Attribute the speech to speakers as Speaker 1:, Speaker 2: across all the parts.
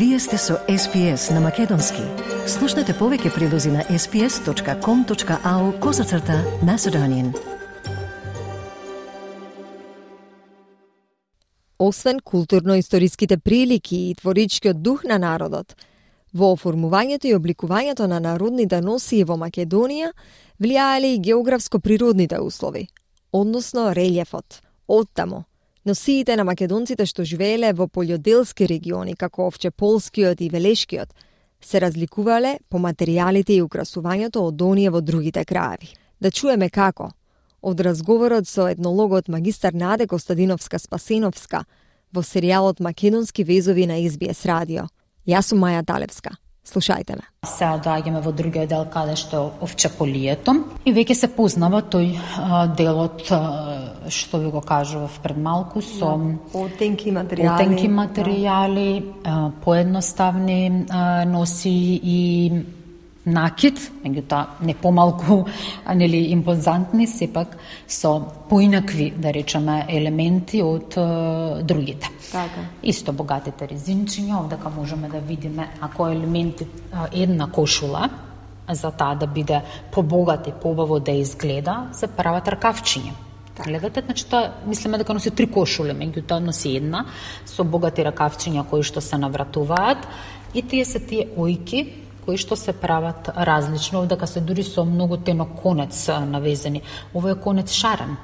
Speaker 1: Вие сте со SPS на Македонски. Слушнете повеќе прилози на sps.com.au козацрта на Седонин.
Speaker 2: Освен културно-историските прилики и творичкиот дух на народот, во оформувањето и обликувањето на народните носии во Македонија влијаеле и географско-природните услови, односно релјефот. Оттамо, Носиите на македонците што живееле во полјоделски региони, како Овчеполскиот и Велешкиот, се разликувале по материјалите и украсувањето од оние во другите краеви. Да чуеме како, од разговорот со етнологот магистар Наде Костадиновска Спасеновска во серијалот Македонски везови на СБС радио. Јас сум Маја Талевска. Слушајте ме.
Speaker 3: Сега доаѓаме во другиот дел каде што овчеполието и веќе се познава тој а, делот а, што ви го кажував пред малку со
Speaker 2: да, материјали.
Speaker 3: Отенки материјали, да. поедноставни а, носи и накид, меѓутоа не помалку нели импозантни, сепак со поинакви, да речеме, елементи од е, другите.
Speaker 2: Така.
Speaker 3: Исто богатите резинчиња, овдека можеме да видиме ако елементи една кошула, за таа да биде побогат и побаво да изгледа, се прават ракавчиња. Така. Гледате, значи тоа мислиме дека носи три кошуле, меѓутоа носи една со богати ракавчиња кои што се навратуваат и тие се тие ојки кои што се прават различно, дека се дури со многу тено конец навезени. Овој е конец шарен.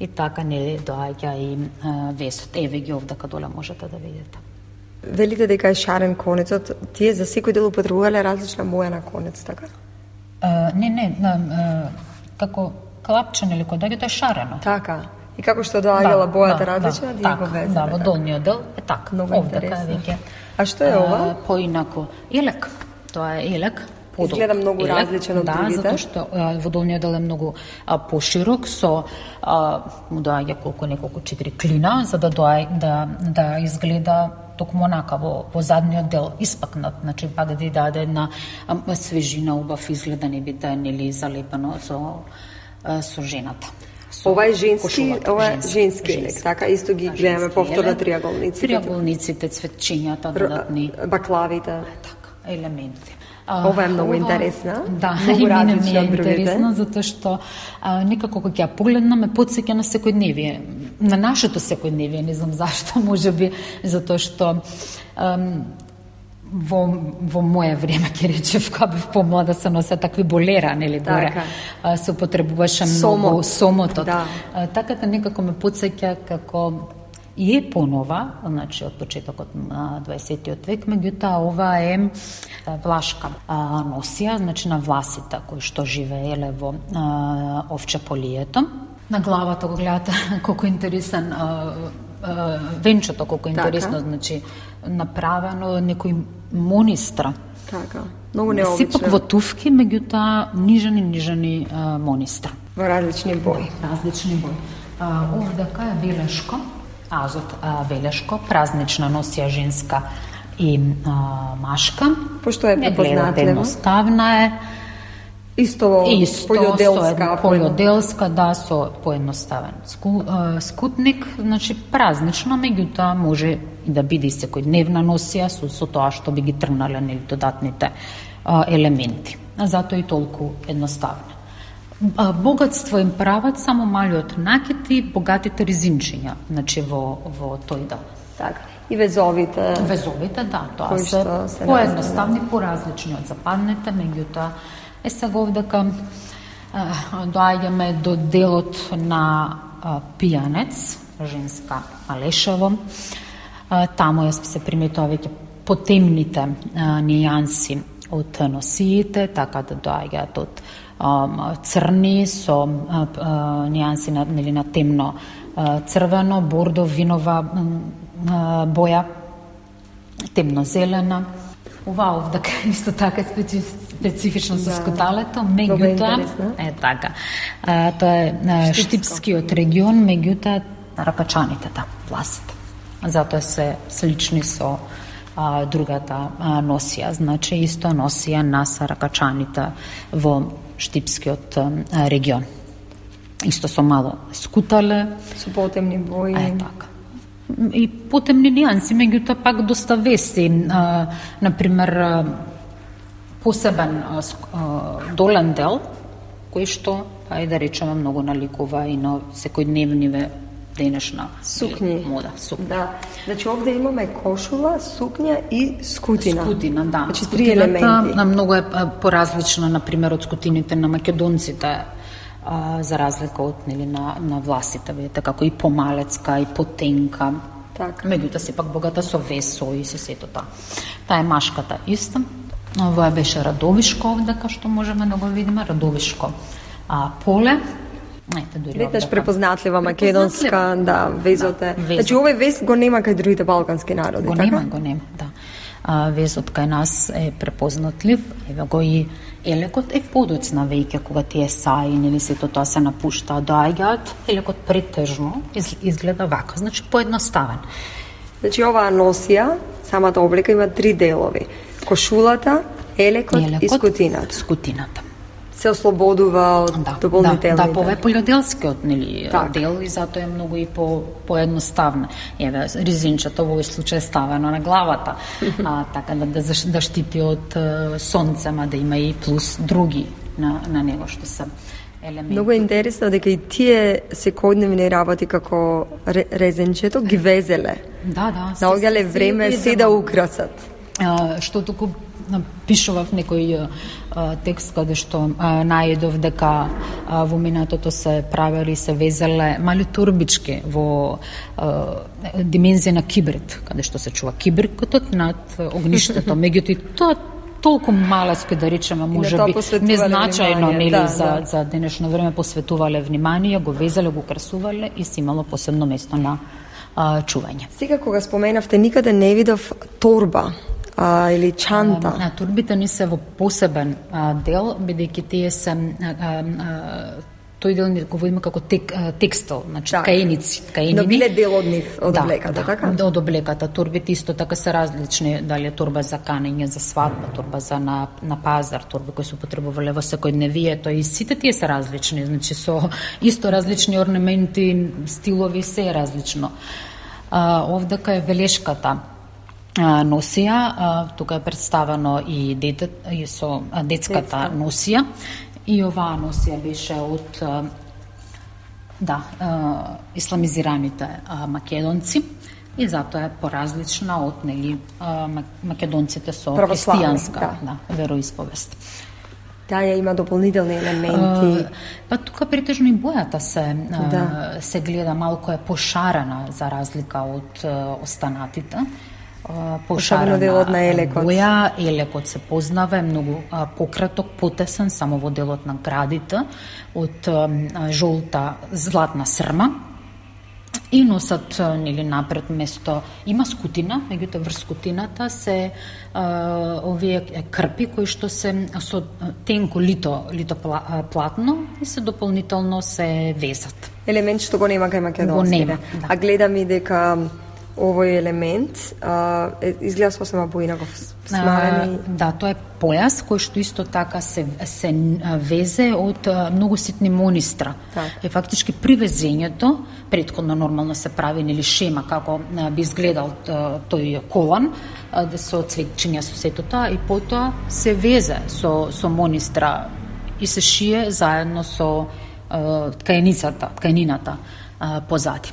Speaker 3: И така не доаѓа и весот. Еве ги овде доле можете да видите.
Speaker 2: Велите дека е шарен конецот, тие за секој дел употребувале различна боја на конец, така?
Speaker 3: А, не, не, а, како клапче или кој доаѓа тоа е шарено.
Speaker 2: Така. И како што доаѓала да, бојата да, различна,
Speaker 3: да, така,
Speaker 2: везе,
Speaker 3: да, во долниот дел е така.
Speaker 2: Многу
Speaker 3: Овде,
Speaker 2: интересно. А што е ова?
Speaker 3: Поинако. Елек тоа е елек,
Speaker 2: подолг. Изгледа многу
Speaker 3: елек,
Speaker 2: различен од
Speaker 3: да,
Speaker 2: другите.
Speaker 3: Да, затоа што а, водолниот дел е многу а, поширок со а, му доаѓа колку неколку четири клина за да доаѓа да да изгледа токму онака во, во задниот дел испакнат, значи па да ви даде една свежина, убав изглед да не биде нели залепено со а, со жената.
Speaker 2: Со ова е женски, ова е женски, женски елек, така исто ги гледаме повторно триаголниците.
Speaker 3: Триаголниците, цветчињата, додатни.
Speaker 2: Баклавите.
Speaker 3: Така елементи.
Speaker 2: Ова е многу интересна.
Speaker 3: Да,
Speaker 2: многу
Speaker 3: различна ми е интересно затоа што а, некако кога ја погледнам ме потсеќа на секојдневие, на нашето секојдневие, не знам зашто, можеби затоа што ам, во, во моје време, ќе речев, кога бев помлада, се носе такви болера, нели, горе. Така. Се употребуваше многу сомотот. Да. А, така да некако ме потсеќа како и е понова, значи од почетокот на 20 век, меѓутоа ова е влашка носија, значи на власите кои што живееле во овчеполието. На главата го гледате колку интересен венчето колку интересно, така. значи направено некој монистра.
Speaker 2: Така. Многу необично.
Speaker 3: Сепак во туфки, меѓутоа нижани нижани монистра.
Speaker 2: Во различни бои.
Speaker 3: Различни бои. А, овдека е белешко, Азот а, Велешко, празнична носија женска и а, машка.
Speaker 2: Пошто е препознатливо.
Speaker 3: Едноставна е.
Speaker 2: Исто, Исто полјоделска.
Speaker 3: Полјоделска, да, со поедноставен ску, а, скутник, значи празнично, меѓутоа може и да биде секојдневна носија со, со тоа што би ги тргнале нели додатните а, елементи. А затоа и толку едноставна богатство им прават само малиот накет и богатите резинчиња, значи во, во тој дел.
Speaker 2: Така. И везовите.
Speaker 3: Везовите, да, тоа се, се поедноставни, поразлични од западните, меѓутоа е сега овдека доаѓаме до делот на пијанец, женска Алешево. Таму се приметува веќе потемните нијанси од носиите, така да доаѓаат од црни со нијанси на, нели, на темно црвено, бордо, винова боја, темно зелена. Ова овдака исто така специфично со да. скуталето, меѓутоа е така. А, тоа е штипскиот регион, меѓутоа ракачаните, да, власите. Затоа се слични со а, другата а, носија, значи исто носија на саракачаните во Штипскиот регион. Исто со мало скутале.
Speaker 2: Со потемни бои.
Speaker 3: Е, така. и потемни нијанси, меѓутоа пак доста вести. А, например, посебен а, долен дел, кој што, ајде да речеме, многу наликува и на секојдневниве денешна
Speaker 2: сукњи
Speaker 3: мода, сукњи.
Speaker 2: Да. Значи овде имаме кошула, сукња и скутина.
Speaker 3: Скутина, да.
Speaker 2: Значи три елементи.
Speaker 3: многу е поразлична на пример од скутините на македонците а, за разлика од нели на на власите, видите како и помалецка и потенка.
Speaker 2: Така.
Speaker 3: Меѓутоа сепак богата со весо и се сето таа. Таа е машката иста. Ова беше Радовишко овде, што можеме да го видиме, Радовишко а, поле,
Speaker 2: Ете, дури Видиш препознатлива македонска, да, везот е. Да, значи овој вез го нема кај другите балкански народи,
Speaker 3: го
Speaker 2: така?
Speaker 3: нема, го нема, да. А, везот кај нас е препознатлив, еве го и елекот е подоцна веќе кога тие саи или сето тоа се напушта, доаѓаат, елекот претежно изгледа вака, значи поедноставен.
Speaker 2: Значи оваа носија, самата облека има три делови. Кошулата, елекот, елекот и скутината.
Speaker 3: Скутината
Speaker 2: се ослободува од да, дополнителните.
Speaker 3: Да, да, пове полјоделскиот нели так. дел и затоа е многу и по поедноставно. Еве ризинчето во овој случај ставено на главата, а така да да, да штити од сонце, ма да има и плюс други на на него што се елементи.
Speaker 2: Многу е интересно дека и тие секојдневни работи како резенчето ги везеле.
Speaker 3: Да, да.
Speaker 2: Наоѓале време се да украсат.
Speaker 3: А, што туку пишував некој текст каде што најдов дека во минатото се правели се везеле мали турбички во димензија на кибрид, каде што се чува кибрикотот над огништето. Меѓутоа тоа толку малецко да речеме може би незначајно нели да, за да. за денешно време посветувале внимание, го везеле, го красувале и си имало посебно место на а, чување.
Speaker 2: Сега кога споменавте никаде не видов торба а, или чанта?
Speaker 3: А, турбите не се во посебен а, дел, бидејќи тие се а, а, тој дел не го видиме како тек, текстил, значи
Speaker 2: да.
Speaker 3: каеници,
Speaker 2: каенини. Но биле дел од нив, од
Speaker 3: да,
Speaker 2: облеката,
Speaker 3: да,
Speaker 2: така?
Speaker 3: Да, од облеката. Турбите исто така се различни, дали е турба за канење, за свадба, турба за на, на пазар, турби кои се употребувале во секојдневието и сите тие се различни, значи со исто различни орнаменти, стилови, се е различно. А, овдека е белешката носија, тука е представено и дете и со детската Детска. носија и оваа носија беше од да, исламизираните македонци и затоа е поразлична од нели македонците со христијанска да. да, вероисповест.
Speaker 2: Таа има дополнителни елементи.
Speaker 3: Па тука претежно и бојата се да. се гледа малку е пошарена за разлика од останатите пошарена
Speaker 2: делот на елекот.
Speaker 3: Боја, елекот се познава, е многу пократок, потесен, само во делот на градите, од жолта златна срма, и носат нели напред место има скутина, меѓутоа врз скутината се а, овие крпи кои што се со тенко лито лито платно и се дополнително се везат.
Speaker 2: Елемент што го нема кај македонските.
Speaker 3: Да.
Speaker 2: А гледам и дека овој елемент а, изгледа сосема поинаков смарени.
Speaker 3: Да, тоа е појас кој што исто така се се везе од многу ситни монистра. Так. Е фактички при везењето претходно нормално се прави нели шема како би изгледал тој колан да се оцветчиња со сето тоа и потоа се везе со со монистра и се шие заедно со ткаеницата, ткаенината позади.